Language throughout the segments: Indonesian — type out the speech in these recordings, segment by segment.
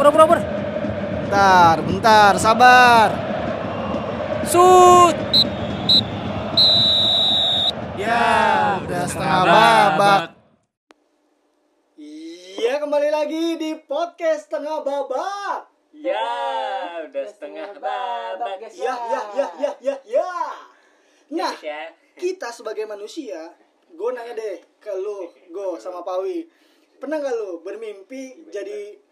Oper, oper. Bentar, bentar, sabar. Shoot. Ya, udah setengah babak. Iya, kembali lagi di podcast setengah babak. Ya, udah setengah babak. Ya, ya, ya, ya, ya, ya. Nah, Ya. kita sebagai manusia, gue nanya deh ke lu, go sama Pawi. Pernah gak lu bermimpi jadi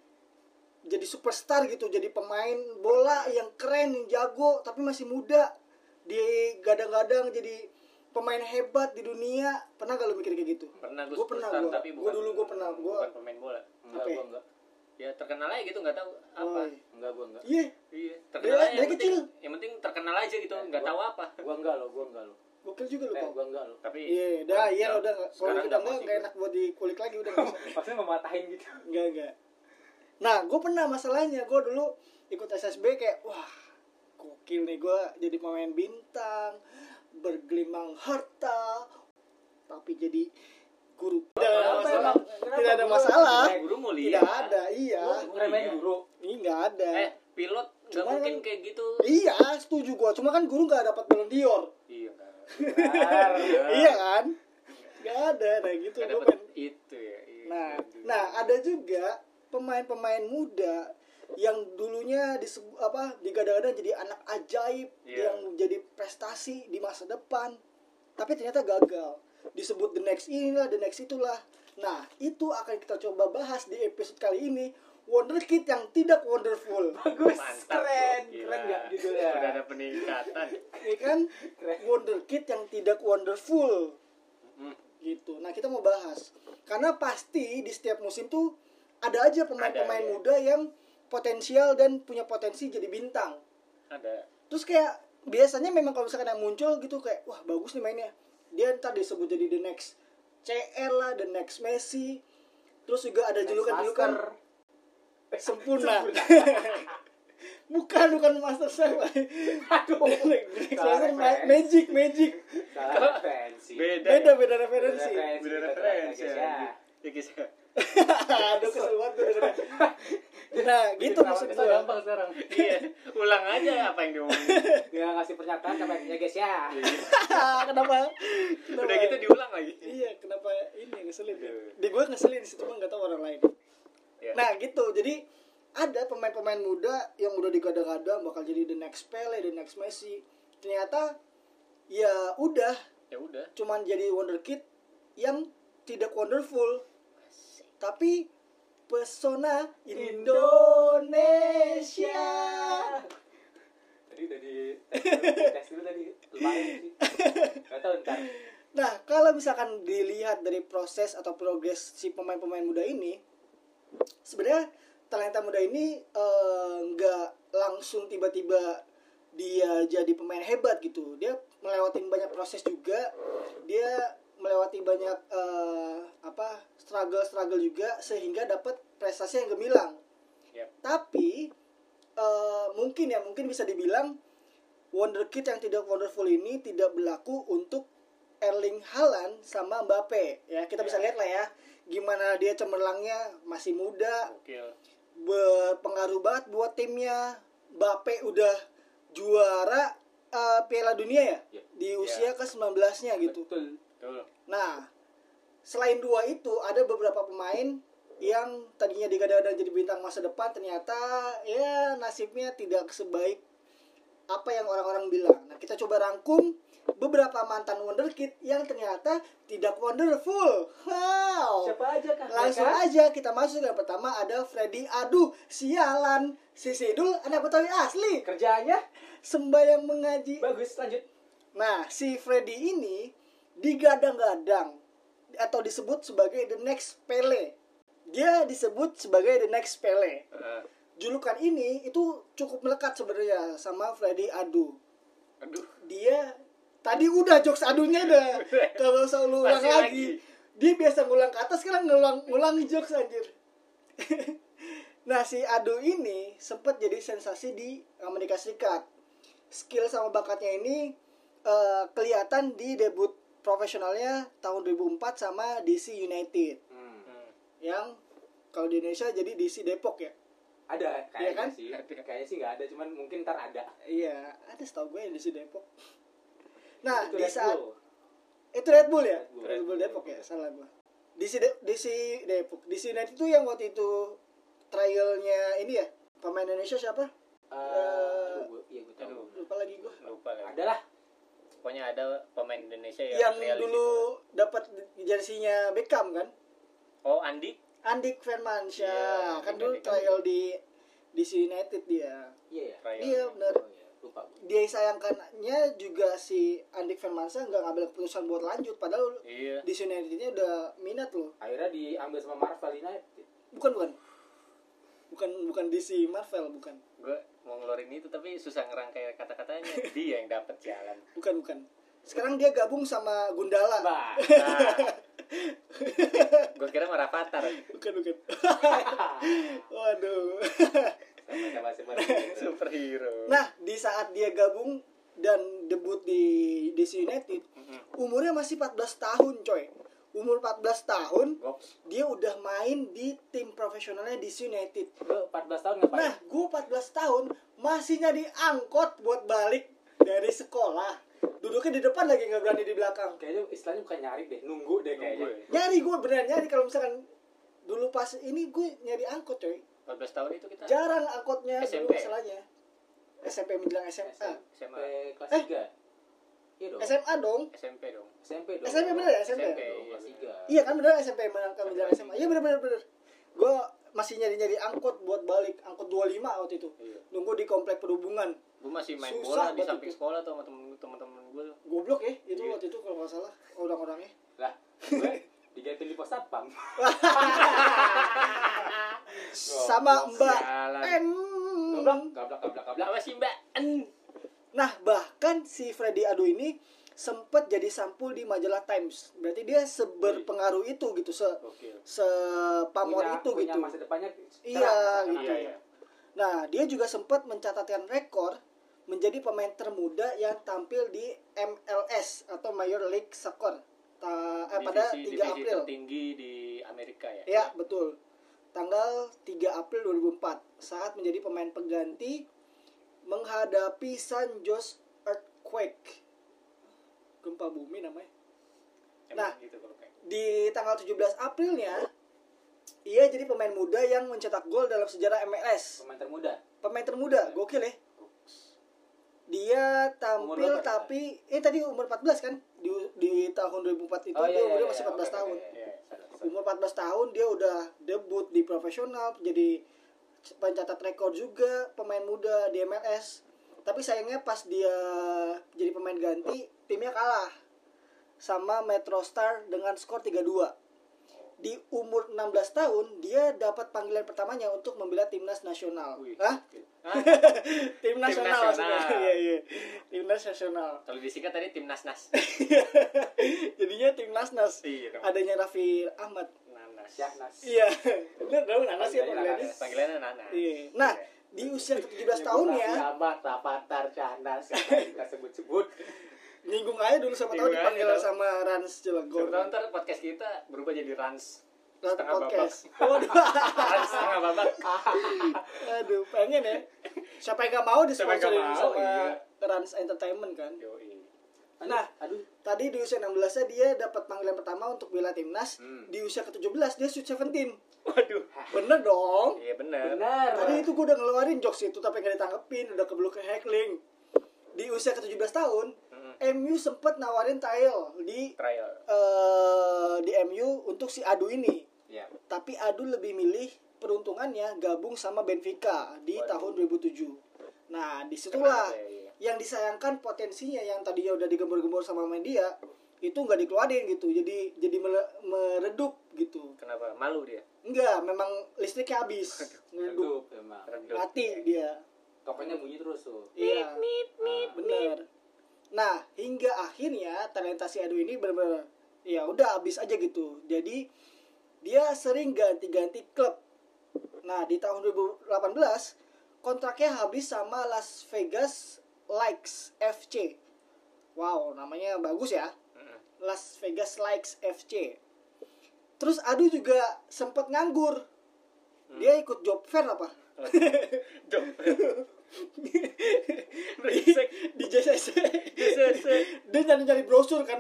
jadi superstar gitu, jadi pemain bola yang keren, yang jago, tapi masih muda, digadang-gadang jadi pemain hebat di dunia. Pernah gak lu mikir kayak gitu? Pernah gue Gue pernah, superstar, gue. tapi Gue bukan dulu gue pernah, gue. bukan pemain bola. Enggak, Apa ya? gua enggak. Ya terkenal aja gitu nggak tahu apa. Woi. Enggak, gua enggak. Iya, Iya, Dari- terkenal aja. dari yang penting- kecil. Yang penting terkenal aja gitu, nggak tahu apa. Gua enggak lo, gua enggak lo. gokil juga lu Eh, Pau. gua enggak lo. Tapi Iya, dah, iya Ya, udah. nggak- Kalau udah enggak, enak buat dikulik lagi udah. Maksudnya mematahin gitu. Enggak, enggak. Nah, gue pernah masalahnya. Gue dulu ikut SSB kayak, wah, gokil nih gue jadi pemain bintang, bergelimang harta, tapi jadi guru. Tidak ada masalah. emang? Tidak ada masalah. Eh, guru mulia. Tidak ada, iya. Ngeremehin guru. Ini nggak ada. Eh, pilot nggak mungkin kan- kayak gitu. Iya, setuju gue. Cuma kan guru nggak dapat Ballon d'Or. Iya kan. Iya kan? Nggak ada, nah gitu. Nggak Gua pemain-pemain muda yang dulunya disebut apa digadang-gadang jadi anak ajaib Iya. yang jadi prestasi di masa depan tapi ternyata gagal disebut the next inilah the next itulah nah itu akan kita coba bahas di episode kali ini wonder kid yang tidak wonderful Bagus, Mantap, keren. gila. Keren enggak judulnya? Udah ada peningkatan. ya kan Keren. wonder kid yang tidak wonderful Hmm. gitu. Nah kita mau bahas karena pasti di setiap musim tuh ada aja pemain-pemain Ada, ya. muda yang potensial dan punya potensi jadi bintang. Ada. Terus kayak biasanya memang kalau misalkan yang muncul gitu kayak wah bagus nih mainnya. Dia ntar disebut jadi the next CL lah, the next Messi. Terus juga ada julukan-julukan sempurna. bukan bukan Master Chef. Aduh. Master Ma- referensi. Magic Magic. Referensi. Beda. Beda ya? beda referensi. Beda referensi ya. Ya guys ya. Aduh kesel banget gue dengerin. Nah gitu maksud Kita gue. gampang sekarang. Iya, ulang aja apa yang diomongin. Dia pernyataan sama ya guys ya. kenapa? kenapa? Udah gitu diulang lagi. Iya kenapa ini ngeselin ya? Iya. Di gue ngeselin sih cuma nggak tahu orang lain. Ya. Nah gitu jadi ada pemain-pemain muda yang udah digadang-gadang bakal jadi the next Pele, the next Messi. Ternyata ya udah Ya udah. cuman jadi wonder kid yang tidak wonderful tapi pesona Indonesia Tadi udah di tes dulu tadi. Lumayan sih. Tau ntar. nah kalau misalkan dilihat dari proses atau progres si pemain-pemain muda ini sebenarnya talenta muda ini eh, nggak langsung tiba-tiba dia jadi pemain hebat gitu dia melewati banyak proses juga dia melewati banyak eh, apa struggle struggle juga sehingga dapat prestasi yang gemilang Yap. tapi eh, mungkin ya mungkin bisa dibilang wonder kid yang tidak wonderful ini tidak berlaku untuk Erling Haaland sama Mbappe ya kita bisa Ya. lihat lah ya gimana dia cemerlangnya masih muda Gokil. berpengaruh banget buat timnya Mbappe udah juara eh, Piala Dunia ya Ya. di usia ke 19-nya gitu Betul. Betul. Nah, selain dua itu ada beberapa pemain yang tadinya digadang-gadang jadi bintang masa depan ternyata ya nasibnya tidak sebaik apa yang orang-orang bilang. Nah, kita coba rangkum beberapa mantan wonderkid yang ternyata tidak wonderful. Wow. Siapa aja kah? Langsung mereka? aja kita masuk yang pertama ada Freddy. Aduh, sialan. Si Sidul anak Betawi asli. Kerjaannya Sembayang mengaji. bagus. Lanjut. Nah, si Freddy ini digadang-gadang atau disebut sebagai the next Pele. Dia disebut sebagai the next Pele. Eh, Julukan ini itu cukup melekat sebenarnya sama Freddy Adu. aduh. Dia tadi udah jokes adunya udah kalau usah lu ulang lagi. lagi. Dia biasa ngulang ke atas sekarang ngulang ngulang jokes anjir. nah, si Adu ini sempat jadi sensasi di Amerika Serikat. Skill sama bakatnya ini eh, kelihatan di debut profesionalnya tahun 2004 sama DC United. Yang kalau di Indonesia jadi DC Depok ya. ada kayaknya kan? sih kayaknya sih nggak ada cuman mungkin ntar ada Iya, ada setahu gue yang di si Depok. Nah, Itu di Red saat Bull. itu Red Bull ya? Red Bull. Red Bull Red Depok Bull. ya, salah gue. Di si De- di si Depok, di si United itu yang waktu itu trialnya ini ya, pemain Indonesia siapa? Aduh, gua- iya gue tahu. Lupa lagi gue. lupa lagi ada lah pokoknya ada pemain Indonesia yang, Yang dulu dapat jersinya Beckham kan? Oh Andi Andik Firmansyah Iya, kan Andik dulu trial di di United dia. iya ya trial. Iya benar. oh, iya. lupa gua. Dia sayangkannya juga si Andik Firmansyah nggak ngambil keputusan buat lanjut padahal iya di si United-nya udah minat loh. akhirnya diambil sama Marvel United Bukan bukan. Bukan bukan DC Marvel bukan. gue mau ngeluarin itu tapi susah ngerangkai kata-katanya dia yang dapat jalan Bukan bukan. Sekarang dia gabung sama Gundala. bah nah, gue kira marah Patar Bukan bukan. Waduh. sama sama superhero Nah, di saat dia gabung dan debut di DC United, Mm-mm. umurnya masih 14 tahun, coy. Umur 14 tahun, dia udah main di tim profesionalnya DC United. lu 14 tahun ngapain Nah, gue 14 tahun masih nyari angkot buat balik dari sekolah. Duduknya di depan lagi nggak berani di belakang. kayaknya istilahnya bukan nyari deh nunggu deh kayaknya Nunggu ya. Nyari gue beneran nyari kalau misalkan dulu pas ini gue nyari angkot coy. 14 tahun itu kita Jarang angkotnya dulu SMP? masalahnya. SMP menjelang SMA. SMP SMA kelas Eh. 3 iya dong SMA dong. SMP dong SMP dong SMP bener ya SMP? SMP. Dong, kelas 3 Iya kan bener SMP menangkan menjelang SMA. Iya bener bener bener. Gue masih nyari-nyari angkot buat balik angkot 25 waktu itu. Iya. Nunggu di komplek perhubungan. Gue masih main Susah bola di samping itu. sekolah tuh sama temen temen-temen gue tuh Goblok ya itu Iya. waktu itu kalau nggak salah orang-orangnya. lah gue diganti di pos satpam Sama Mbak Sialan. M. gablak gablak gablak gablak apa sih mbak En. Nah, bahkan si Freddy Adu ini sempat jadi sampul di majalah Times. Berarti dia seberpengaruh itu gitu, se Gokil. sepamor Punya- itu punya gitu. masa depannya Iya, gitu. Iya, iya. Nah, dia juga sempat mencatatkan rekor menjadi pemain termuda yang tampil di MLS atau Major League Soccer ta- eh, pada divisi, 3 divisi April. tertinggi di Amerika ya Ya, betul. Tanggal 3 April 2004 saat menjadi pemain pengganti menghadapi San Jose Earthquake. Gempa bumi namanya. Emang Nah. gitu kalau kayak Di tanggal 17 Aprilnya ia jadi pemain muda yang mencetak gol dalam sejarah MLS. pemain termuda Pemain termuda, gokil ya. Dia tampil Umur tapi eh tadi umur 14 kan? Di di tahun 2004 itu Oh, dia iya, umurnya iya, masih iya. 14 Oke, tahun. oke, iya. Salah. umur 14 tahun dia udah debut di profesional jadi pencatat rekor juga pemain muda di MLS tapi sayangnya pas dia jadi pemain ganti timnya kalah sama Metro Star dengan skor 3-2 di umur 16 tahun dia dapat panggilan pertamanya untuk membela timnas nasional. Wih, Hah? Hah? tim nasional iya iya. Timnas nasional. Kalau disingkat tadi timnas nas jadinya timnas nas iya adanya Raffi Ahmad. Nanas. Syahnas Iya, bener dong Nanas ya Panggilannya panggilannya. Nanas. Iya. Nah, di usia ke-17 tahunnya, Ahmad Rapatar Syahnas kita sebut-sebut nyinggung aja dulu sama tahu dipanggil aja, tahu. sama Rans Cilegon. Siapa ntar podcast kita berubah jadi Rans Rans setengah podcast. babak. Waduh, Rans setengah babak aduh, pengen ya. Siapa yang gak mau mau, sama iya. Rans Entertainment kan? Yoi. Nah, aduh tadi di usia 16-nya dia dapat panggilan pertama untuk bela timnas. Hmm. Di usia ke-17 dia Sweet 17. waduh Bener dong. iya bener benar Tadi itu gue udah ngeluarin jokes itu tapi gak ditanggepin, udah kebelu ke heckling. Di usia ke-17 tahun. MU sempet nawarin trial di trial eh di MU untuk si Adu ini. ya Tapi Adu lebih milih peruntungannya gabung sama Benfica di Waduh. tahun 2007. Nah, di situlah Kenapa ya, iya. yang disayangkan potensinya yang tadinya udah digembor-gembor sama media itu nggak dikeluarin gitu. Jadi jadi mele- meredup gitu. kenapa malu dia Enggak, memang listriknya habis. Meredup. redup Redup. Mati dia. tokennya bunyi terus tuh Iya. Bener. Nah, hingga akhirnya talenta si Adu ini benar-benar ya udah habis aja gitu. Jadi dia sering ganti-ganti klub. Nah, di tahun 2018 kontraknya habis sama Las Vegas Likes FC. Wow, namanya bagus ya. Las Vegas Likes FC. Terus Adu juga sempat nganggur. dia ikut job fair apa Job. Brengsek. di JCC JCC. dia nyari nyari brosur kan.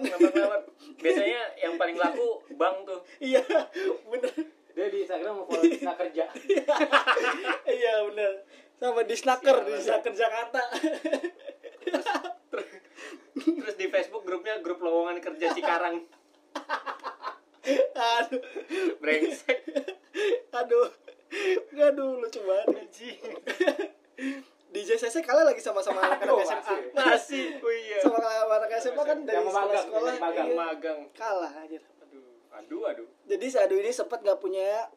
Biasanya yang paling laku bank tuh. iya bener dia di Instagram mau follow kerja iya bener sama di snacker di snacker Jakarta Terus di Facebook grupnya grup lowongan kerja Cikarang. aduh Brengsek. aduh aduh lucu banget Anjing. Di JCC kalah lagi sama-sama anak-anak SMA masih. Oh iya. sama anak SMA kan dari mau magang, sekolah yang magang. iya, magang. kalah aja Aduh. Aduh, aduh. jadi si Adu ini sempat nggak punya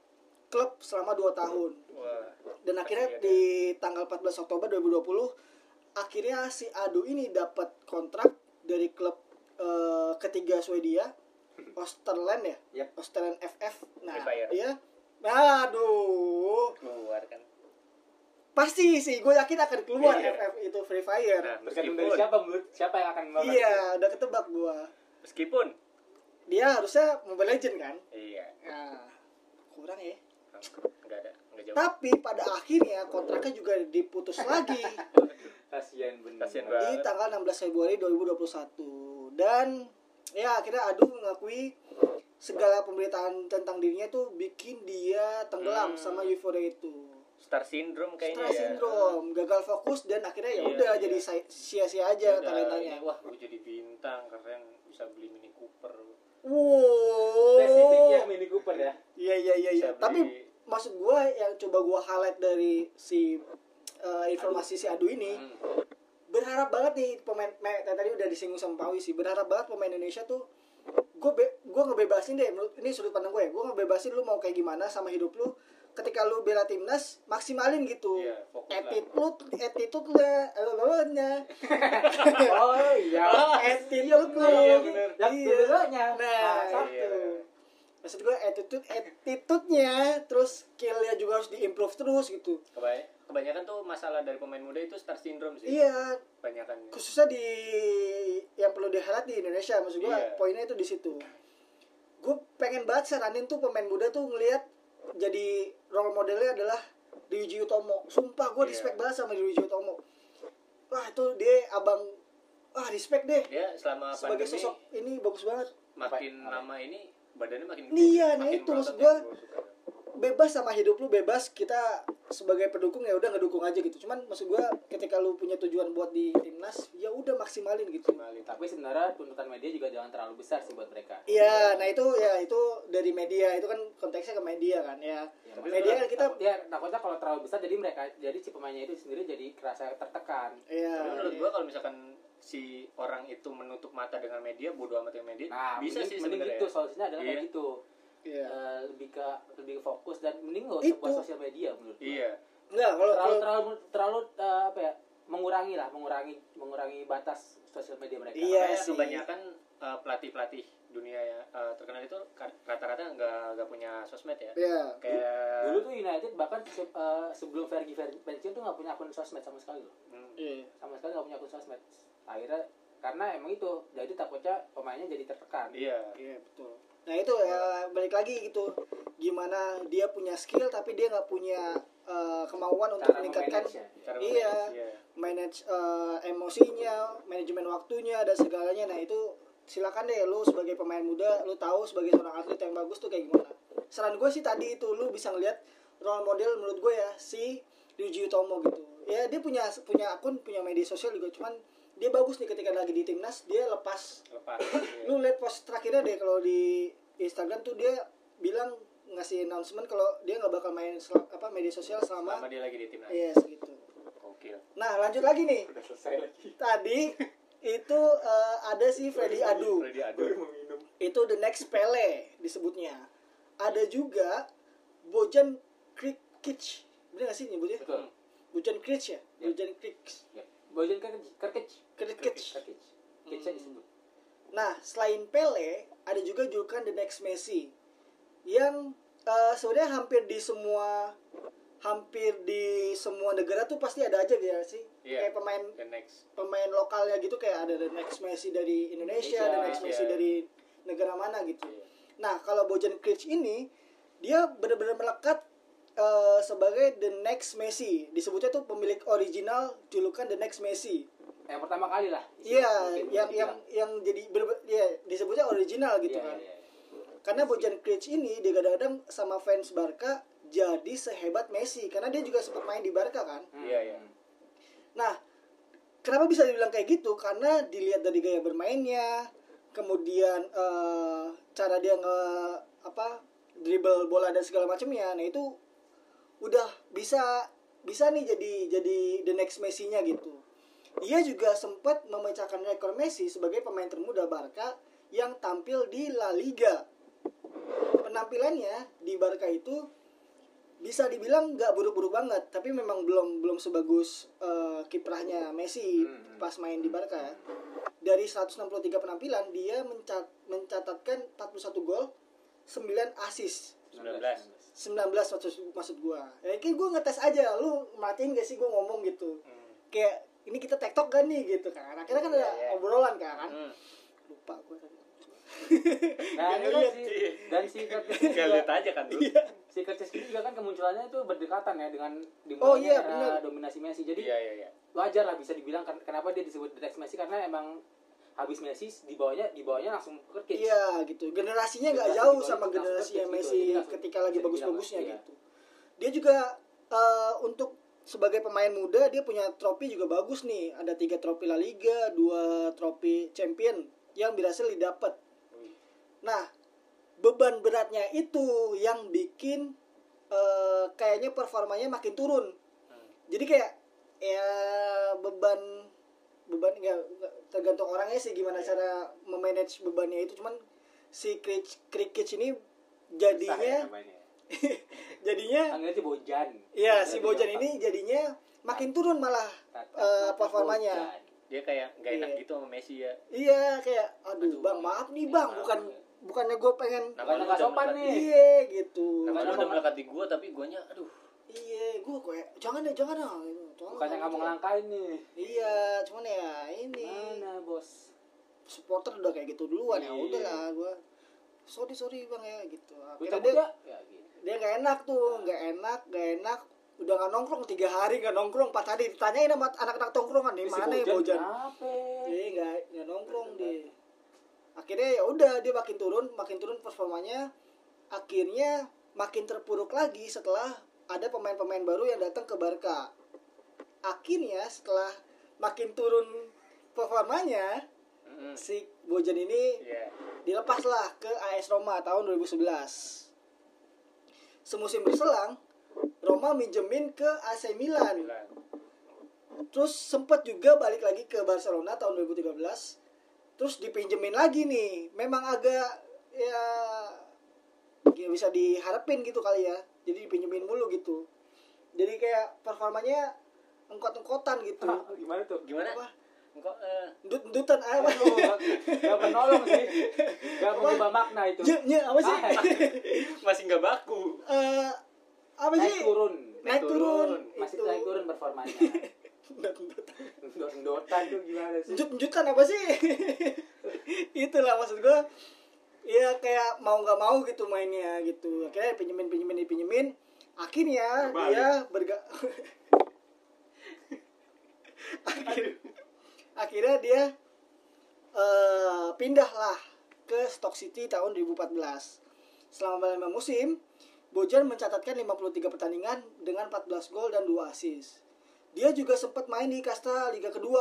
klub selama 2 tahun Wah. dan akhirnya ya. di tanggal 14 Oktober 2020 akhirnya si Adu ini dapat kontrak dari klub eh, ketiga Swedia Osterland ya Yap. Osterland FF nah Fire. iya aduh Keluar kan. Pasti sih gue yakin akan keluar Iya. FF itu Free Fire. Nah, tergantung meskipun. dari siapa siapa yang akan melakukan iya udah ketebak gue meskipun. Dia harusnya Mobile Legend kan? Iya. Nah kurang ya. Enggak ada enggak jauh. Tapi pada akhirnya kontraknya juga diputus lagi. Kasihan bener. Kasihan di tanggal 16 Februari 2021 dan ya akhirnya Adu mengakui segala pemberitaan tentang dirinya tuh bikin dia tenggelam Hmm. sama euforia itu star syndrome kayaknya Star ya. syndrome gagal fokus dan akhirnya ya Iya, udah iya. jadi sia-sia aja Udah, talentanya ini, wah gue jadi bintang keren bisa beli mini Cooper. Wow. Spesifiknya Mini Cooper ya? Iya iya iya iya. Tapi maksud gua yang coba gua highlight dari si uh, informasi si Adu ini Hmm. berharap banget nih pemain me- tadi udah disinggung sama Pawi sih berharap banget pemain Indonesia tuh gue gue ngebebasin deh menurut ini sudut pandang gue ya gue ngebebasin lu mau kayak gimana sama hidup lu ketika lu bela timnas maksimalin gitu. Iya, fokus lah. attitude attitude lah nya oh iya. Attitude lu. Iya, yang Iya. dulunya nah satu. iya. maksud gue attitude attitude-nya terus skill-nya juga harus diimprove terus gitu. Kebanyakan tuh masalah dari pemain muda itu star syndrome sih. Iya. Kebanyakan. Khususnya di yang perlu di highlight di Indonesia maksud gue Iya. poinnya itu di situ. Gue pengen banget saranin tuh pemain muda tuh ngelihat jadi role modelnya adalah Ryuji Utomo. Sumpah gue Iya. respect banget sama Ryuji Utomo. Wah itu dia abang wah respect deh. Dia selama sebagai pandemi sosok ini bagus banget. makin lama ini badannya makin Iya, nah makin itu maksud berotot bebas sama hidup lu bebas kita sebagai pendukung ya udah ngedukung aja gitu cuman maksud gue ketika lu punya tujuan buat di timnas ya udah maksimalin gitu Maksimalin. tapi sebenarnya tuntutan media juga jangan terlalu besar sih buat mereka Iya, nah itu ya itu dari media itu kan konteksnya ke media kan ya. Ya, media kan kita takut- ya takutnya kalau terlalu besar jadi mereka jadi si pemainnya itu sendiri jadi kerasa tertekan Iya. Tapi menurut iya. gua kalau misalkan si orang itu menutup mata dengan media bodoh amat dengan media nah bisa mending, sih mending sebenarnya gitu solusinya adalah kayak Iya. gitu Iya. Eh, lebih ke lebih ke fokus dan mending usah buat sosial media menurut gua. iya Enggak, kalau terlalu kalau terlalu terlalu eh, apa ya mengurangi lah mengurangi mengurangi batas sosial media mereka Iya sih. kebanyakan uh, pelatih-pelatih dunia ya uh, terkenal itu rata-rata nggak nggak punya sosmed ya Iya. kayak dulu tuh United bahkan se- eh, sebelum Fergie Fer- pensiun tuh nggak punya akun sosmed sama sekali loh hmm, Iya. sama sekali nggak punya akun sosmed akhirnya karena emang itu jadi takutnya pemainnya jadi tertekan iya Iya, betul. Nah, itu ya balik lagi gitu. Gimana dia punya skill tapi dia nggak punya eh, kemauan untuk cara meningkatkan memanage-nya. cara Iya. iya. manage eh, emosinya, manajemen waktunya dan segalanya. Nah, itu silakan deh lu sebagai pemain muda, lu tahu sebagai seorang atlet yang bagus tuh kayak gimana. Saran gue sih tadi itu lu bisa ngeliat role model menurut gue ya si Ryuji Utomo gitu. Ya dia punya punya akun, punya media sosial juga cuman dia bagus nih ketika lagi di timnas dia lepas. Lepas iya. lu lihat post terakhirnya deh kalau di Instagram tuh dia bilang ngasih announcement kalau dia nggak bakal main sel- apa media sosial selama selama dia lagi di timnas. Yes gitu. Oke nah lanjut lagi nih. Udah selesai lagi. Tadi itu eh, ada si Freddy Adu. Freddy Adu. Itu the next Pele disebutnya. Ada juga Bojan Krikic bener gak sih nyebutnya? Betul. Bojan Krikic ya? Ya. Bojan Krikic ya Bojan Kerkic Krikic Kerkic Kerkic disebut Nah, selain Pele, ada juga julukan The Next Messi yang eh, sebenarnya hampir di semua hampir di semua negara tuh pasti ada aja ya sih. Iya. Kayak pemain the next pemain lokalnya gitu kayak ada The Next Messi dari Indonesia, Indonesia, The Next Messi iya. dari negara mana gitu. Iya. Nah, kalau Bojan Kric ini dia benar-benar melekat eh, sebagai the next Messi. Disebutnya tuh pemilik original julukan the next Messi. Yang pertama kali lah. Iya, Mungkin yang yang yang jadi ber- ya disebutnya original gitu Iya, kan. iya, iya. Karena Bojan Kric ini digadang-gadang sama fans Barca jadi sehebat Messi karena dia juga sempat main di Barca kan. Hmm. Iya, iya. Nah, kenapa bisa dibilang kayak gitu? Karena dilihat dari gaya bermainnya, kemudian eh, cara dia nge apa dribble bola dan segala macamnya. Nah, itu udah bisa bisa nih jadi jadi the next Messi-nya gitu. Dia juga sempat memecahkan rekor Messi sebagai pemain termuda Barca yang tampil di La Liga. Penampilannya di Barca itu bisa dibilang nggak buruk-buruk banget tapi memang belum belum sebagus eh, kiprahnya Messi Hmm. pas main di Barca ya. dari 163 penampilan dia mencat mencatatkan 41 gol 9 assist 19. 19 maksud maksud gua ya kayak gua ngetes aja lu matiin gak sih gua ngomong gitu Hmm. kayak ini kita tektok gak nih gitu kan akhirnya kan ada Iya, iya. obrolan kan Hmm. lupa gua tadi Nah, itu kan lihat si sih. dan si Gak juga, lihat aja kan. Iya. si ini juga kan kemunculannya itu berdekatan ya dengan Oh, iya, dominasi Messi. Jadi Iya, iya, iya. wajar lah bisa dibilang ken- kenapa dia disebut next Messi karena emang habis Messi di bawahnya di bawahnya langsung ke Kids. Iya gitu. Generasinya nggak Generasi jauh sama generasi yang gitu. Messi langsung ketika lagi bagus-bagusnya iya. gitu. Dia juga eh, untuk sebagai pemain muda dia punya trofi juga bagus nih. Ada tiga trofi La Liga, dua trofi Champion yang berhasil didapat. Nah beban beratnya itu yang bikin eh, kayaknya performanya makin turun. Hmm. Jadi kayak ya beban beban nggak nggak- tergantung orangnya sih gimana Iya. cara memanage bebannya itu cuman si cricket ini Susah ya jadinya jadinya si Bojan. ya Bojan si Bojan ini jadinya makin turun malah tata performanya. Dia kayak gak enak Iya. gitu sama Messi ya. iya kayak aduh Aduh, bang maaf nih bang maaf. bukan bukannya gue pengen nggak udah sopan nih. iya gitu Karena udah mau- melekat di gua tapi guanya aduh. Iya gue kayak jangan deh jangan deh. Tolong, Bukannya gitu. ngelangkain nih. iya cuman ya ini Mana bos? supporter udah kayak gitu duluan ya Iya. udahlah gue sorry sorry bang ya gitu akhirnya dia ya? Ya gitu. dia nggak enak tuh nggak enak nggak enak udah nggak nongkrong tiga hari nggak nongkrong empat hari ditanyain sama anak-anak tongkrongan di mana ya Bojan dia nggak nggak nongkrong dia akhirnya ya udah dia makin turun makin turun performanya akhirnya makin terpuruk lagi setelah ada pemain-pemain baru yang datang ke Barca akhirnya setelah makin turun performanya Mm-mm. si Bojan ini Iya. dilepaslah ke AS Roma tahun 2011. Semusim berselang, Roma minjemin ke AC Milan. Milan. Terus sempat juga balik lagi ke Barcelona tahun 2013. Terus dipinjemin lagi nih. Memang agak ya ya bisa diharapin gitu kali ya. Jadi dipinjemin mulu gitu. Jadi kayak performanya engkot-engkotan gitu. Ah, Gimana tuh? Gimana? Apa? Engkau eh Ndut-ndutan apa? Aduh, gak, gak menolong sih. Gak mengubah makna itu. Nye, nye, apa sih? Ah, masih nggak baku. Eh, apa naik sih? turun. Naik turun. Masih Itu. naik turun performanya. Ndut-ndutan. Dot-dotan tuh gimana sih? Njut-njutan apa sih? Itulah maksud gue. Ya kayak mau nggak mau gitu mainnya gitu. Akhirnya pinjemin pinjemin dipinjemin. Akhirnya Berbalik. dia berga Akhir- akhirnya dia eh pindahlah ke Stock City tahun 2014. Selama lima musim, Bojan mencatatkan 53 pertandingan dengan 14 gol dan 2 assist. Dia juga sempat main di kasta Liga Kedua,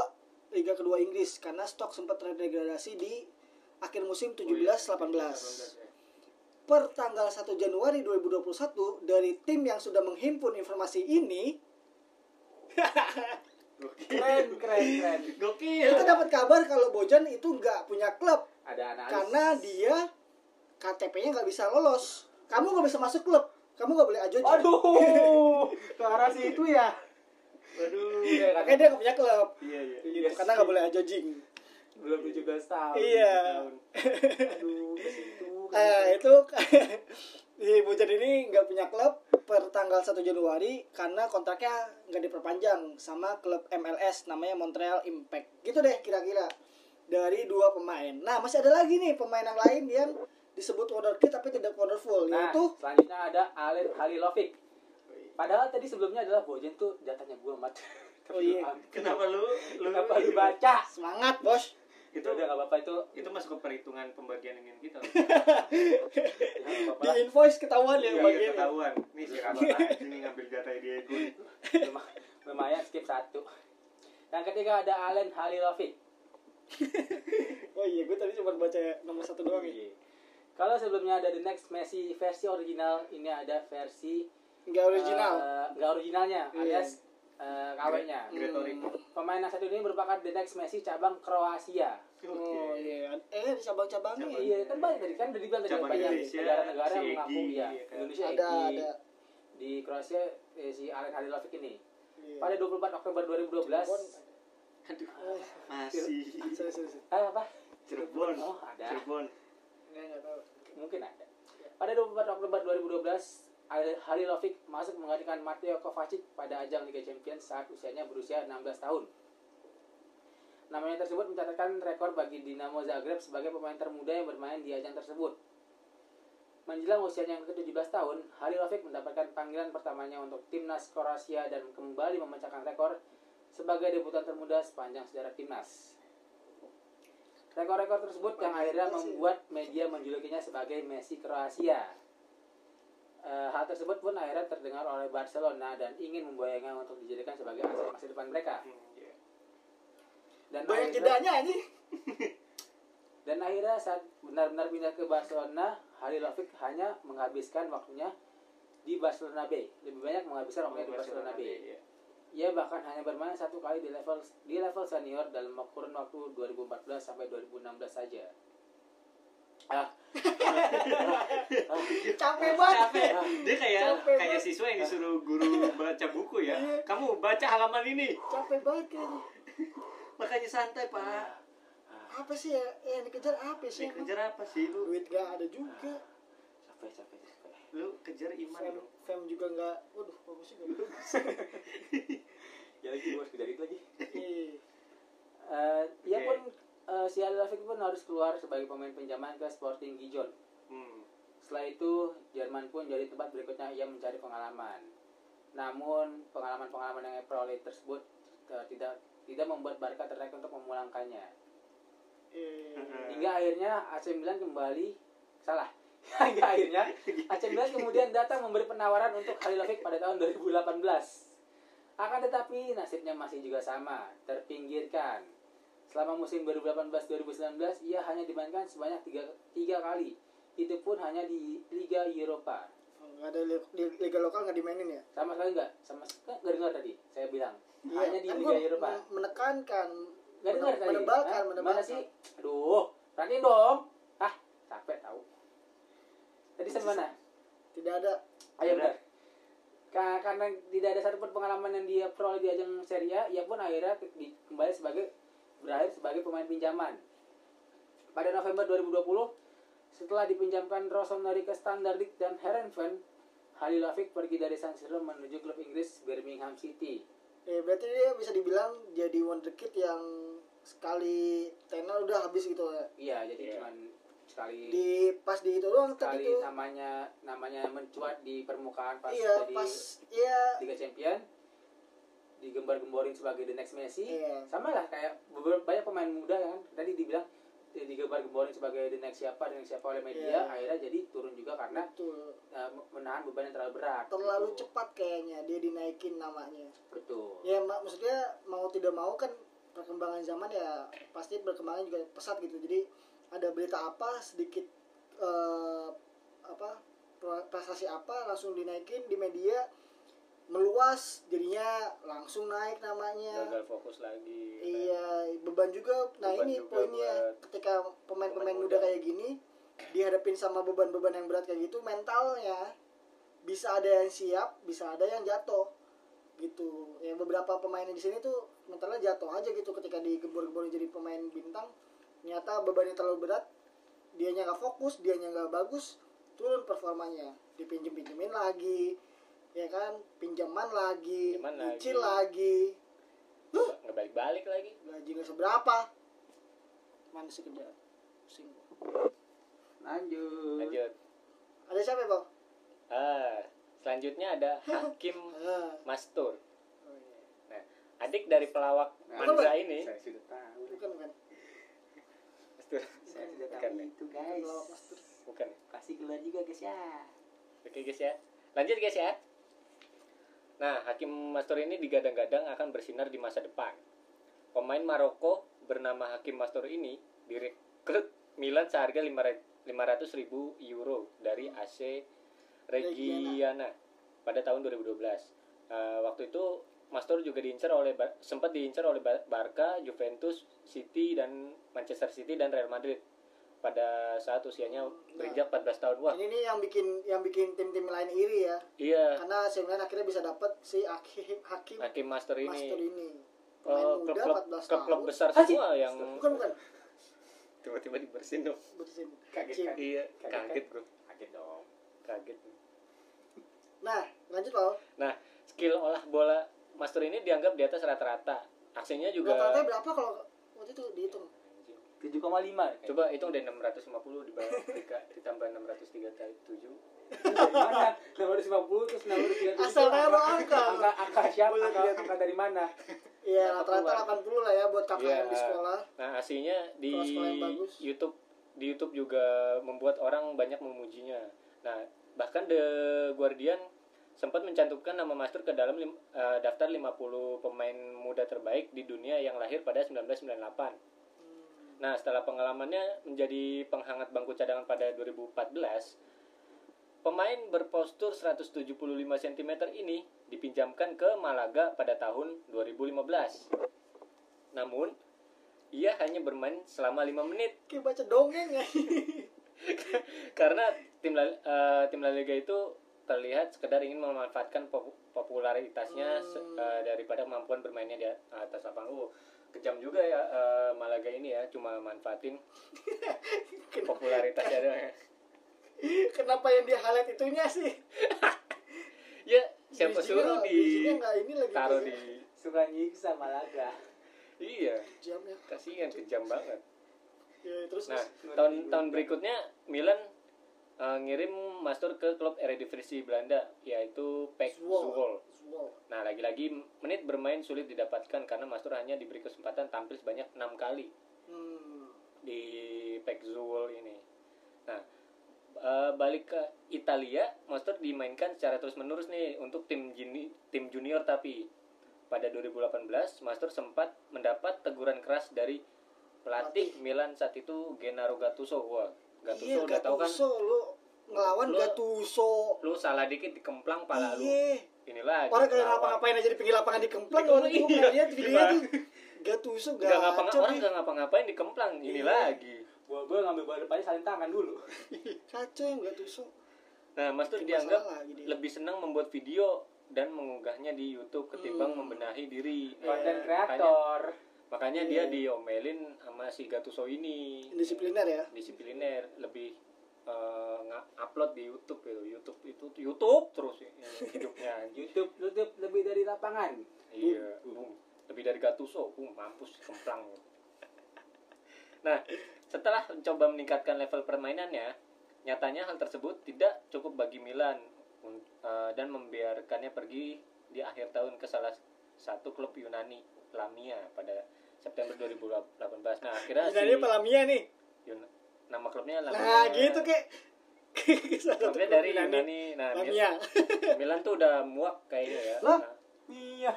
Liga Kedua Inggris karena Stock sempat terdegradasi di akhir musim 17-18. Per tanggal 1 Januari 2021 dari tim yang sudah menghimpun informasi ini Keren, keren, keren. Gokil. kita dapat kabar kalau Bojan itu nggak punya klub Ada analis. karena dia KTP-nya nggak bisa lolos. Kamu nggak bisa masuk klub, kamu nggak boleh ajoji. Aduh, ke arah situ ya. Waduh. Iya, Makanya dia nggak punya klub, Iya, iya. Iya, karena nggak boleh ajojing. Belum 17 tahun. Iya. 17 tahun. Aduh, ke situ. ke Eh itu si Bojan ini nggak punya klub per tanggal 1 Januari karena kontraknya nggak diperpanjang sama klub MLS namanya Montreal Impact. Gitu deh kira-kira dari dua pemain. Nah masih ada lagi nih pemain yang lain yang disebut wonderkid tapi tidak wonderful Nah, yaitu selanjutnya ada Alen Halilovic. Padahal tadi sebelumnya adalah Bojen tuh jatahnya gua mat. Oh iya. Kenapa lu lu Kenapa lu baca? Semangat, Bos. Itu udah gak apa-apa itu. itu masuk ke perhitungan pembagian ingin kita. Ya, nggak Di invoice ketahuan ya Iya, iya, bagian. ketahuan. Nih si aja nih ngambil jatah dia gue. Luma- Lumayan skip satu. Yang ketiga ada Allen Halilovic. Oh iya, gue tadi cuma baca nomor satu doang ya. Iya. Kalau sebelumnya ada The Next Messi versi original, ini ada versi Enggak original. eh, nggak originalnya, Iya. alias eh, KW-nya. Gretori. Pemain yang satu ini merupakan The Next Messi cabang Kroasia. Oh iya. Eh, di cabang-cabangnya. Cabang. Iya, kan banyak tadi kan udah dibilang tadi banyak negara-negara yang si mengaku Egy, ya. iya kan. Indonesia Ada, ada. Di Kroasia eh, si Allen Halilovic ini. Iya. Pada 24 Oktober 2012. Cirebon. Aduh, Oh, masih sorry, sorry, sorry. Ah, apa? Cirebon. Oh, ada. Cirebon. Enggak, enggak tahu. Mungkin ada. Pada 24 Oktober 2012, Al- Halilovic masuk menggantikan Mateo Kovacic pada ajang Liga Champions saat usianya berusia 16 tahun. Namanya tersebut mencatatkan rekor bagi Dinamo Zagreb sebagai pemain termuda yang bermain di ajang tersebut. Menjelang usianya yang ke-17 tahun, Halilovic mendapatkan panggilan pertamanya untuk timnas Kroasia dan kembali memecahkan rekor sebagai debutan termuda sepanjang sejarah timnas. Rekor-rekor tersebut yang akhirnya membuat media menjulukinya sebagai Messi Kroasia. Eh, hal tersebut pun akhirnya terdengar oleh Barcelona dan ingin membayangnya untuk dijadikan sebagai aset masa depan mereka. Hmm, iya. Dan Banyak akhirnya- jedanya ini. dan akhirnya saat benar-benar pindah ke Barcelona, Halilovic hanya menghabiskan waktunya di Barcelona B. Lebih banyak menghabiskan waktunya di Barcelona B. iya. Ia bahkan hanya bermain satu kali di level di level senior dalam kurun waktu 2014 sampai 2016 saja. Ah, Capek banget. Capek. Dia kayak Capek kayak banget. siswa yang disuruh guru baca buku ya. Kamu baca halaman ini. Capek banget kayaknya. Makanya santai, Pak. Apa sih ya? Yang dikejar apa sih? Sih kejar apa sih lu? Duit gak ada juga. capek capek capek. Lu kejar iman Fem, dong. fem juga nggak. Waduh, bagusnya bagus. Ya lagi gue harus kejar itu lagi. Iya. Eh, ia Oke. pun eh, si Halilovic pun harus keluar sebagai pemain pinjaman ke Sporting Gijon. Hmm. Setelah itu, Jerman pun jadi tempat berikutnya ia mencari pengalaman. Namun, pengalaman-pengalaman yang ia peroleh tersebut eh, tidak tidak membuat Barca tertarik untuk memulangkannya. Iya. Hingga akhirnya AC Milan kembali salah. Hingga akhirnya AC Milan kemudian datang memberi penawaran untuk Halilovic pada tahun 2018. Akan tetapi nasibnya masih juga sama, terpinggirkan. Selama musim 2018-2019 ia hanya dimainkan sebanyak tiga, tiga kali. Itu pun hanya di Liga Eropa. Oh, Nggak ada li- li- liga lokal nggak dimainin ya? Sama sekali enggak? Sama sekali nggak dengar tadi saya bilang. hanya di kan Liga Eropa. men- menekankan. Enggak dengar tadi. Menebalkan, menebalkan. Mana sih? Aduh, perhatiin dong. Ah, capek tahu. Tadi sampai mana? Tidak ada. Ayo benar. Ka- Karena tidak ada satupun pengalaman yang dia peroleh di ajang Serie A, ia pun akhirnya ke- di- kembali sebagai berakhir sebagai pemain pinjaman. Pada November 2020, setelah dipinjamkan Rossoneri ke Standard Liège dan Herenveen, Halilovic pergi dari San Siro menuju klub Inggris Birmingham City. Ya, berarti dia bisa dibilang jadi wonderkid yang sekali tenor udah habis gitu ya. Iya, jadi Iya. cuman sekali Di pas di itu doang sekali tadi itu. namanya namanya mencuat di permukaan pas Iya, jadi pas iya Liga Champion digembar-gemborin sebagai the next Messi Iya. sama lah kayak banyak pemain muda kan tadi dibilang di- digembar-gemborin sebagai the next siapa the next siapa oleh media Iya. akhirnya jadi turun juga karena betul. uh, menahan beban yang terlalu berat Terlalu gitu. cepat kayaknya dia dinaikin namanya. betul Ya mak maksudnya mau tidak mau kan perkembangan zaman ya pasti berkembangnya juga pesat gitu. Jadi ada berita apa sedikit eh, apa prestasi apa langsung dinaikin di media meluas jadinya langsung naik namanya. Gagal fokus lagi. Iya, beban juga. Nah, Beban ini juga poinnya ketika pemain-pemain pemain muda muda. kayak gini dihadapin sama beban-beban yang berat kayak gitu, mentalnya bisa ada yang siap, bisa ada yang jatuh. Gitu. Ya beberapa pemain di sini tuh mentalnya jatuh aja gitu ketika digembor-gembor jadi pemain bintang. Ternyata bebannya terlalu berat, dianya nggak fokus, dianya nggak bagus, turun performanya. Dipinjem-pinjemin lagi, ya kan? Pinjaman lagi, Pinjaman nyicil lagi. lagi Nggak balik-balik lagi. gaji nggak seberapa mana sih kerja pusing lanjut Lanjut. ada siapa bang Ah, selanjutnya ada Hakim Ah. Mastur Oh, iya. nah adik dari pelawak Nah, Mandra ini Saya sudah tahu. Bukan bukan. Mastur Saya sudah Bukan, tahu ya? itu guys. Pelawak master. bukan Kasih keluar juga guys ya. Oke guys ya. Lanjut guys ya. Nah, Hakim Mastur ini digadang-gadang akan bersinar di masa depan. Pemain Maroko bernama Hakim Mastur ini direkrut Milan seharga 500 ribu euro dari AC Reggiana pada tahun 2012. Eh, waktu itu Mastur juga diincar oleh sempat diincar oleh Bar- Barca, Juventus, City dan Manchester City dan Real Madrid pada saat usianya berinjak 14 tahun. Wah, Ini nih yang bikin yang bikin tim-tim lain iri ya. iya. Karena AC Milan akhirnya bisa dapat si Hakim Hakim Hakim Master ini Master ini. eh, Pemain muda klub-klub 14 klub-klub tahun. besar Hakim. semua yang Bukan bukan. tiba-tiba dibersihin dong. Bersin. Kaget kan? Iya, Kaget kaget bro, Kaget dong. kaget. Nah, lanjut loh. Nah, skill olah bola Master ini dianggap di atas rata-rata. Aksinya juga Rata-rata berapa kalau waktu itu dihitung? 7,5. Coba hitung deh 650 di bawah tiga ditambah 637. dari mana? 650 terus 637. Asal naruh angka. Angka angka siapa? Angka, angka dari mana? Iya, rata-rata 80 lah ya buat KKN Iya. di sekolah. Nah, aslinya di Kalau sekolah yang bagus. YouTube di YouTube juga membuat orang banyak memujinya. Nah, bahkan The Guardian sempat mencantumkan nama Master ke dalam lim- eh, daftar 50 pemain muda terbaik di dunia yang lahir pada 1998. Nah, setelah pengalamannya menjadi penghangat bangku cadangan pada 2014, pemain berpostur 175 cm ini dipinjamkan ke Malaga pada tahun 2015. Namun, ia hanya bermain selama 5 menit Kayak baca dongeng ya. karena tim La, eh, tim La Liga itu terlihat sekedar ingin memanfaatkan pop- popularitasnya Hmm. eh, daripada kemampuan bermainnya di atas lapangan. Oh, kejam juga ya eh, Malaga ini ya, cuma manfaatin popularitasnya doang. ya. Kenapa yang di highlight itunya sih? Ya, siapa suruh di ini lagi taruh tuh. di Suka nyiksa Malaga. iya, jam ya. kasihan kejam banget. Ya, terus Nah, terus. tahun tahun berikutnya Milan eh, ngirim Master ke klub Eredivisie Belanda yaitu PEC Zwolle. Nah, lagi-lagi menit bermain sulit didapatkan karena Mastur hanya diberi kesempatan tampil sebanyak enam kali Hmm. di Zwolle ini. Nah, eh, balik ke Italia, Mastur dimainkan secara terus-menerus nih untuk tim juni, tim junior tapi pada 2018 Mastur sempat mendapat teguran keras dari pelatih Milan saat itu Gennaro Gattuso. Wah, Gattuso Iya, udah tahu kan Gattuso lu ngelawan Lu- Gattuso. lu salah dikit dikemplang pala lu. Iya. Ini lagi. Orang kayak ngelawan. ngapa-ngapain aja di pinggir lapangan dikemplang Dikemplang, orang itu iya. lihat videonya tuh. Gattuso Nggak ngapa gacor orang nih. nggak ngapa-ngapain dikemplang ini Iya. lagi Gua gua ngambil bola depannya saling tangan dulu. Kacau yang Gattuso. nah mas tuh dianggap dia. lebih senang membuat video dan mengunggahnya di YouTube ketimbang Hmm. membenahi diri Konten kreator. makanya, makanya Iya. dia diomelin sama si Gattuso ini Disipliner ya. disipliner lebih eh, nge-upload di YouTube gitu YouTube itu YouTube terus ini hidupnya. YouTube YouTube lebih dari lapangan. Iya, boom. Lebih dari Gattuso, boom, mampus kemplang. Nah, setelah mencoba meningkatkan level permainannya, nyatanya hal tersebut tidak cukup bagi Milan eh, dan membiarkannya pergi di akhir tahun ke salah satu klub Yunani, Lamia pada September 2018. Nah, akhirnya Ini apa Lamia nih? Nama klubnya Lamia. Nah, gitu kek. Klubnya klub dari Yunani. Yunani. Nah, Lamia. Milan tuh udah muak kayaknya ya. Lah? Nah, Iya.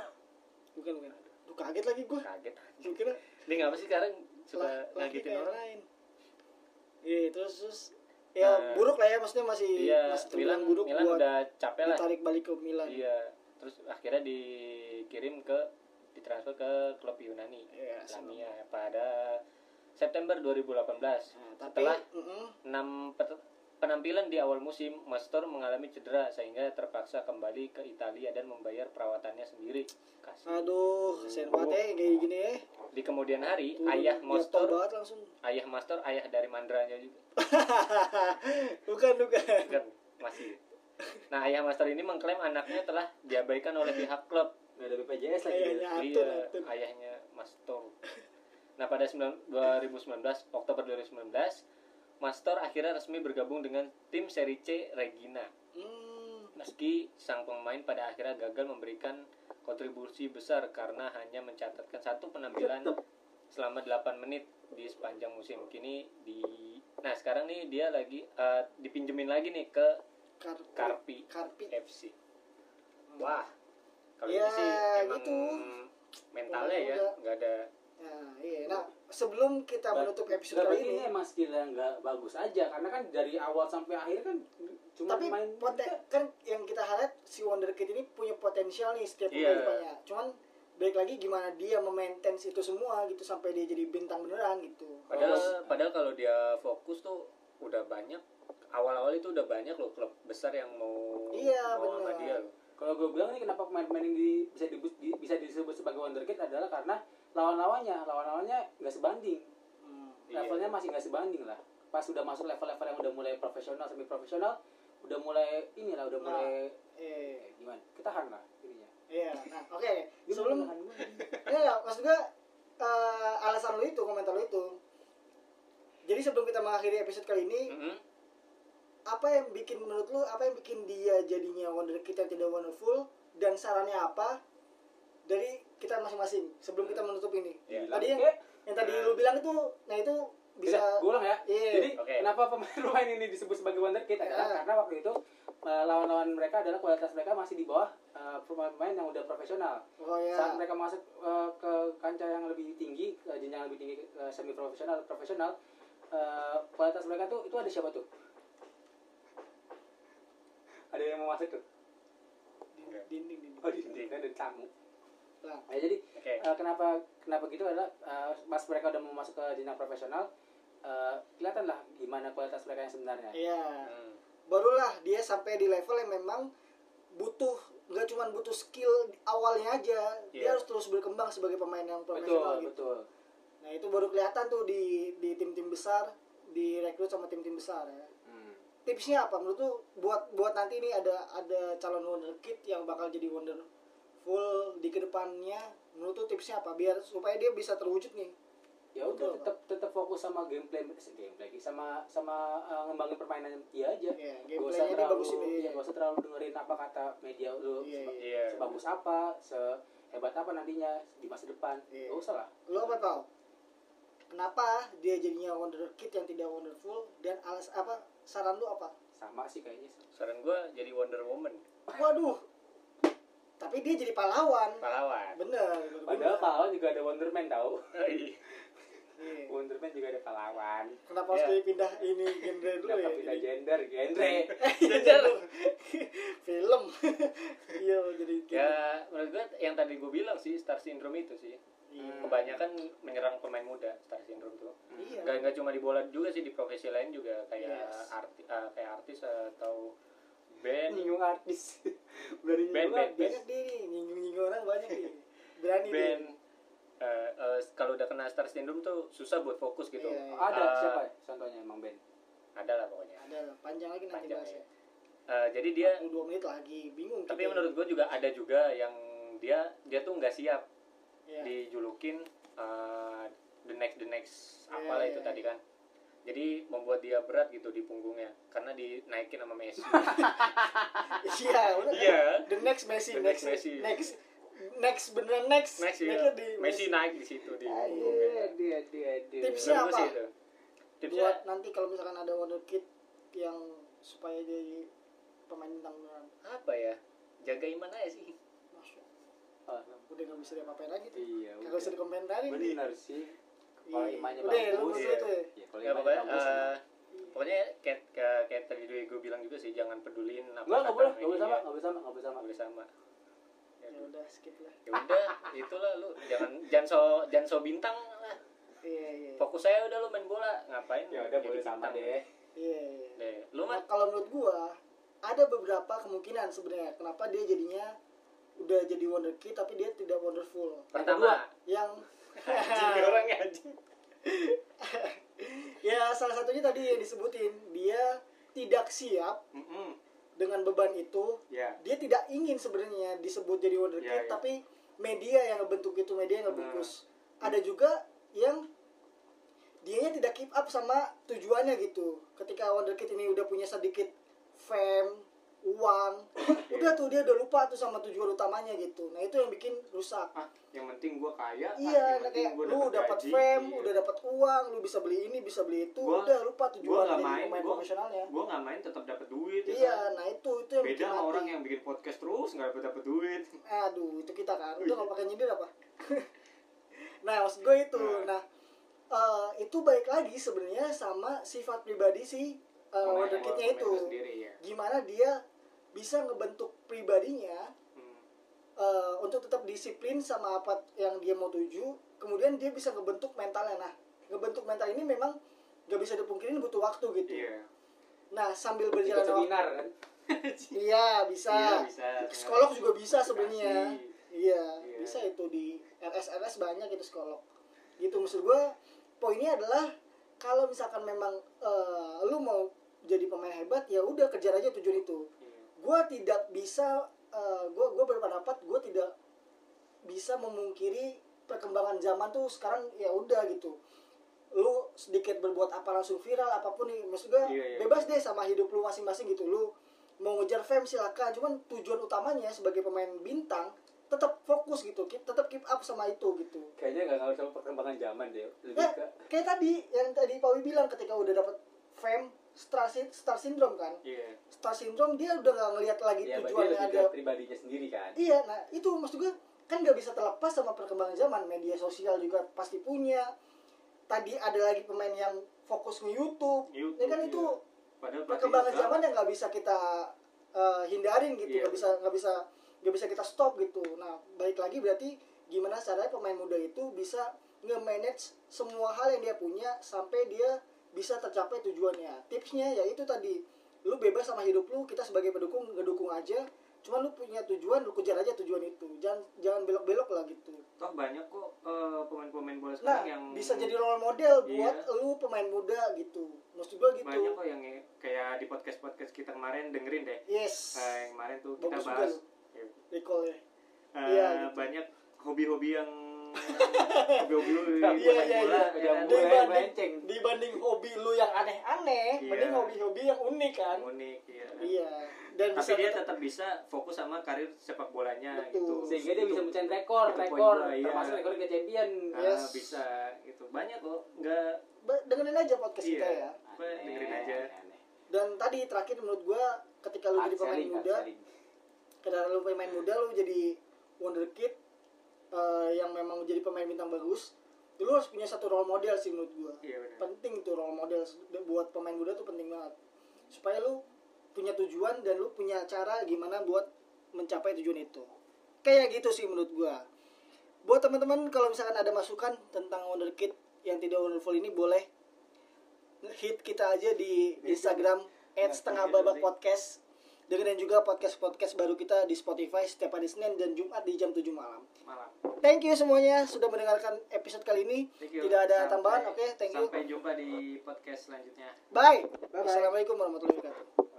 Bukan bukan. Lu kaget lagi gua. kaget. Kira Dia ngapa sih sekarang suka ngagetin orang? lain. Iya, terus terus ya Nah, buruk lah ya maksudnya masih Iya, masih Milan buruk Milan buat udah capek lah. ditarik balik ke Milan. Iya, terus akhirnya dikirim ke ditransfer ke klub Yunani, Iya, Lamia pada September 2018. Nah, tapi Setelah mm-mm, 6 per- penampilan di awal musim, Mastor mengalami cedera sehingga terpaksa kembali ke Italia dan membayar perawatannya sendiri. Kasih. aduh, kasihan banget ya kayak gini ya. Di kemudian hari, Turun ayah langsung. ayah Mastor, ayah dari Mandranya juga. bukan bukan. kan masih nah ayah master ini mengklaim anaknya telah diabaikan oleh pihak klub Gak ada BPJS lagi. Ayahnya dia. Atun, iya Atun. ayahnya master nah pada 9 2019 Oktober 2019 Master akhirnya resmi bergabung dengan tim Serie C Regina Hmm, meski sang pemain pada akhirnya gagal memberikan kontribusi besar karena hanya mencatatkan satu penampilan selama 8 menit di sepanjang musim. Kini di Nah, sekarang nih dia lagi eh, dipinjemin lagi nih ke Karpi. Karpi Karpi. FC. Wah. Kalau Ya, ini sih emang gitu. mentalnya ya nggak ada Nah, iya. Nah, sebelum kita Ba- menutup episode kali ini, ini emang skillnya nggak bagus aja karena kan dari awal sampai akhir kan cuma tapi main poten, kan yang kita highlight si Wonderkid ini punya potensial nih setiap Iya. pemain Cuman baik lagi gimana dia memaintain itu semua gitu sampai dia jadi bintang beneran gitu. Padahal Oh. padahal kalau dia fokus tuh udah banyak awal-awal itu udah banyak loh klub besar yang mau Iya, mau sama bener. dia loh. Kalau gue bilang nih kenapa pemain-pemain ini bisa disebut bisa disebut sebagai wonderkid adalah karena lawan-lawannya lawan-lawannya nggak sebanding Hmm. Iya. levelnya masih nggak sebanding lah pas sudah masuk level-level yang udah mulai profesional semi profesional udah mulai inilah udah Nah. mulai Eh, eh, gimana ketahan lah ininya iya. Nah, oke. Dia Sebelum menahan gua. ya, ya maksud gue eh, alasan lu itu, komentar lu itu. Jadi sebelum kita mengakhiri episode kali ini, Mm-mm. apa yang bikin menurut lu apa yang bikin dia jadinya wonderkid yang tidak wonderful dan sarannya apa dari kita masing-masing sebelum kita menutup ini Iya. tadi yang, Oke. yang tadi Nah. lu bilang itu nah itu bisa gue ulang ya. Iya. Jadi Oke. kenapa pemain-pemain ini disebut sebagai wonderkid adalah Ya. karena waktu itu eh, lawan-lawan mereka adalah kualitas mereka masih di bawah eh, pemain-pemain yang udah profesional. oh ya Saat mereka masuk eh, ke kancah yang lebih tinggi, ke jenjang yang lebih tinggi ke semi profesional, profesional, eh, kualitas mereka tuh itu ada siapa tuh? Ada yang mau masuk tuh? Dinding dinding Oh, di sini ada tamu. Nah, Nah, jadi Oke. Eh, kenapa kenapa gitu adalah eh, pas mereka udah mau masuk ke jenjang profesional eh, kelihatan lah gimana kualitas mereka yang sebenarnya iya Hmm. barulah dia sampai di level yang memang butuh nggak cuma butuh skill awalnya aja dia Iya. harus terus berkembang sebagai pemain yang betul profesional gitu. betul nah itu baru kelihatan tuh di di tim-tim besar direkrut sama tim-tim besar ya Hmm. tipsnya apa menurut tuh buat buat nanti ini ada ada calon wonderkid yang bakal jadi wonderful di ke depannya menurut tuh tipsnya apa? Biar supaya dia bisa terwujud nih. Ya udah Betul. tetap tetap fokus sama gameplay gameplay sama sama eh, ngembangin permainan dia aja. Ya gak usah terlalu bagus ini iya, gak usah terlalu dengerin apa kata media lu Iya, seba- Iya. sebagus apa sehebat apa nantinya di masa depan. Iya. gak usah lah. Lo apa tau kenapa dia jadinya wonderkid yang tidak wonderful? Dan alas apa saran lu apa? Sama sih kayaknya. Saran gua jadi Wonder Woman, waduh tapi dia jadi pahlawan pahlawan. bener padahal pahlawan juga ada Wonderman tau Oh, iya. Iya. Wonderman juga ada pahlawan kenapa harus Iya. dia pindah ini genre dulu Kenapa ya pindah Jadi- gender genre film iya jadi Ya menurut gua yang tadi gua bilang sih Star Syndrome itu sih. Iya. Kebanyakan menyerang pemain muda Star Syndrome tuh. Iya. Gak, cuma di bola juga sih di profesi lain juga kayak Yes. arti eh, kayak artis atau band nyinggung artis berani Band, nyinggung band, banyak dia nih nyinggung-nyinggung orang banyak nih berani band eh, eh, kalau udah kena Star Syndrome tuh susah buat fokus gitu. Iya, iya. ada Eh, siapa ya contohnya emang band Ada lah pokoknya. ada lah, panjang lagi nanti Panjang bahasnya ya. Eh, jadi dia dua menit lagi bingung tapi menurut gue juga ada juga yang dia dia tuh nggak siap Iya. dijulukin uh, the next the next Iya, apalah iya, itu iya. tadi kan jadi membuat dia berat gitu di punggungnya karena dinaikin sama Messi. Iya udah. Iya. The next Messi The next next Messi. next next beneran next. Messi Next-nya ya. di Messi naik di situ di Ah, iya. punggungnya. dia dia dia. Tipsnya apa? sih itu. tipsnya buat nanti kalau misalkan ada wonderkid yang supaya jadi pemain bintang beneran. Apa ya? Jaga iman aja sih. Masya Ah, udah nggak bisa diapa-apain lagi tuh. Iya kagak usah dikomentarin benar sih kalau Iya. imannya bagus. ya ya kalau ya imannya pokoknya bagus pokoknya kayak kayak, kayak tadi gue bilang juga sih jangan pedulin apa enggak kata boleh, enggak boleh sama, enggak boleh sama, enggak boleh sama. Nggak boleh sama. Ya, ya udah. skip lah. Ya udah itulah lu jangan jangan so jangan so bintang lah. Iya iya. Fokus saya udah lu main bola ngapain Ya udah boleh sama deh. iya iya. Deh lu Nah, mah kalau menurut gua ada beberapa kemungkinan sebenarnya kenapa dia jadinya udah jadi wonderkid tapi dia tidak wonderful. Pertama yang anjing orangnya anjing ya salah satunya tadi yang disebutin dia tidak siap Mm-mm. dengan beban itu Ya. dia tidak ingin sebenarnya disebut jadi wonderkid Iya, iya. tapi media yang ngebentuk itu media yang ngebungkus ada juga yang dianya tidak keep up sama tujuannya gitu ketika wonderkid ini udah punya sedikit fame uang. Udah tuh dia udah lupa tuh sama tujuan utamanya gitu. Nah itu yang bikin rusak. Ah yang penting gue kaya ah, iya yang nah penting kayak gua lu dapat fame iya. udah dapat uang lu bisa beli ini bisa beli itu Gua- udah lupa tujuan nggak dari main pemain gue profesionalnya. gue nggak main tetap dapat duit ya iya kan? nah itu itu yang beda bikin sama orang yang bikin podcast terus nggak dapat dapat duit. Aduh itu kita kan. Udah iya. nggak pakai nyindir apa? Nah maksud gue itu. Nah. nah eh, itu baik lagi sebenarnya sama sifat pribadi si uh, Pemain- wonderkidnya itu. sendiri ya gimana dia bisa ngebentuk pribadinya Hmm. eh, untuk tetap disiplin sama apa yang dia mau tuju kemudian dia bisa ngebentuk mentalnya nah ngebentuk mental ini memang gak bisa dipungkirin butuh waktu gitu iya nah sambil berjalan waktu seminar kan iya bisa Iya, bisa. psikolog juga bisa sebenarnya iya Iya. bisa itu di RS RS banyak itu psikolog gitu maksud gue poinnya adalah kalau misalkan memang eh, lu mau jadi pemain hebat ya udah kejar aja tujuan itu. Gue tidak bisa gue gue berpendapat gue tidak bisa memungkiri perkembangan zaman tuh sekarang ya udah gitu. Lu sedikit berbuat apa langsung viral apa pun nih maksud gue Iya, iya. bebas deh sama hidup lu masing-masing gitu. Lu mau ngejar fame silakan. Cuman tujuan utamanya sebagai pemain bintang tetap fokus gitu keep, tetap keep up sama itu gitu. Kayaknya nggak ngaruh sama perkembangan zaman deh lebih ya ke kayak tadi yang tadi Pawi bilang ketika udah dapet fame star, star syndrome kan iya star syndrome dia udah nggak ngelihat lagi berarti tujuannya ada ke pribadinya sendiri kan Iya, nah itu maksud gue kan nggak bisa terlepas sama perkembangan zaman. Media sosial juga pasti punya. Tadi ada lagi pemain yang fokus nge YouTube. YouTube, ya kan iya. itu padahal perkembangan zaman yang nggak bisa kita eh, hindarin gitu, Iya. nggak bisa nggak bisa nggak bisa kita stop gitu. Nah, baik lagi berarti gimana caranya pemain muda itu bisa nge-manage semua hal yang dia punya sampai dia bisa tercapai tujuannya. Tipsnya ya itu tadi, lu bebas sama hidup lu, kita sebagai pendukung ngedukung aja. Cuma lu punya tujuan, lu kejar aja tujuan itu. Jangan jangan belok-belok lah gitu. toh banyak kok eh, pemain-pemain bola Nah, sekarang yang bisa jadi role model Iya. buat lu pemain muda gitu. Maksud gua gitu. banyak kok yang kayak di podcast podcast kita kemarin dengerin deh Yes. Nah, yang kemarin tuh kita Bagus juga bahas lu. ya, Recall ya. eh, Iya, gitu. banyak hobi-hobi yang hobi-hobi lu Iya, iya, iya. Dibanding, dibanding hobi lu yang aneh-aneh, Iya. mending hobi-hobi yang unik kan. unik iya. Iya. Dan tapi bisa dia tetap- tetap bisa fokus sama karir sepak bolanya Betul. gitu sehingga dia bisa Itu- mencari rekor itu rekor iya. termasuk rekor Liga Champion ah, Yes. bisa gitu banyak kok nggak Ba- dengerin aja podcast kita iya ya. Apa, dengerin aja Aneh. Dan tadi terakhir menurut gua ketika lu jadi pemain muda, ketika lu pemain muda lu jadi wonderkid eh, yang memang jadi pemain bintang bagus, lu harus punya satu role model sih menurut gua. iya Penting tuh role model buat pemain muda tuh penting banget. Supaya lu punya tujuan dan lu punya cara gimana buat mencapai tujuan itu. Kayak gitu sih menurut gua. Buat teman-teman kalau misalkan ada masukan tentang wonderkid yang tidak wonderful ini boleh hit kita aja di Instagram setengah babak podcast dengerin juga podcast podcast baru kita di Spotify setiap hari Senin dan Jumat di jam 7 malam. malam Thank you semuanya sudah mendengarkan episode kali ini. Thank you. Tidak ada Sampai- tambahan. Oke, thank you. sampai jumpa di podcast selanjutnya Bye. Assalamualaikum warahmatullahi wabarakatuh.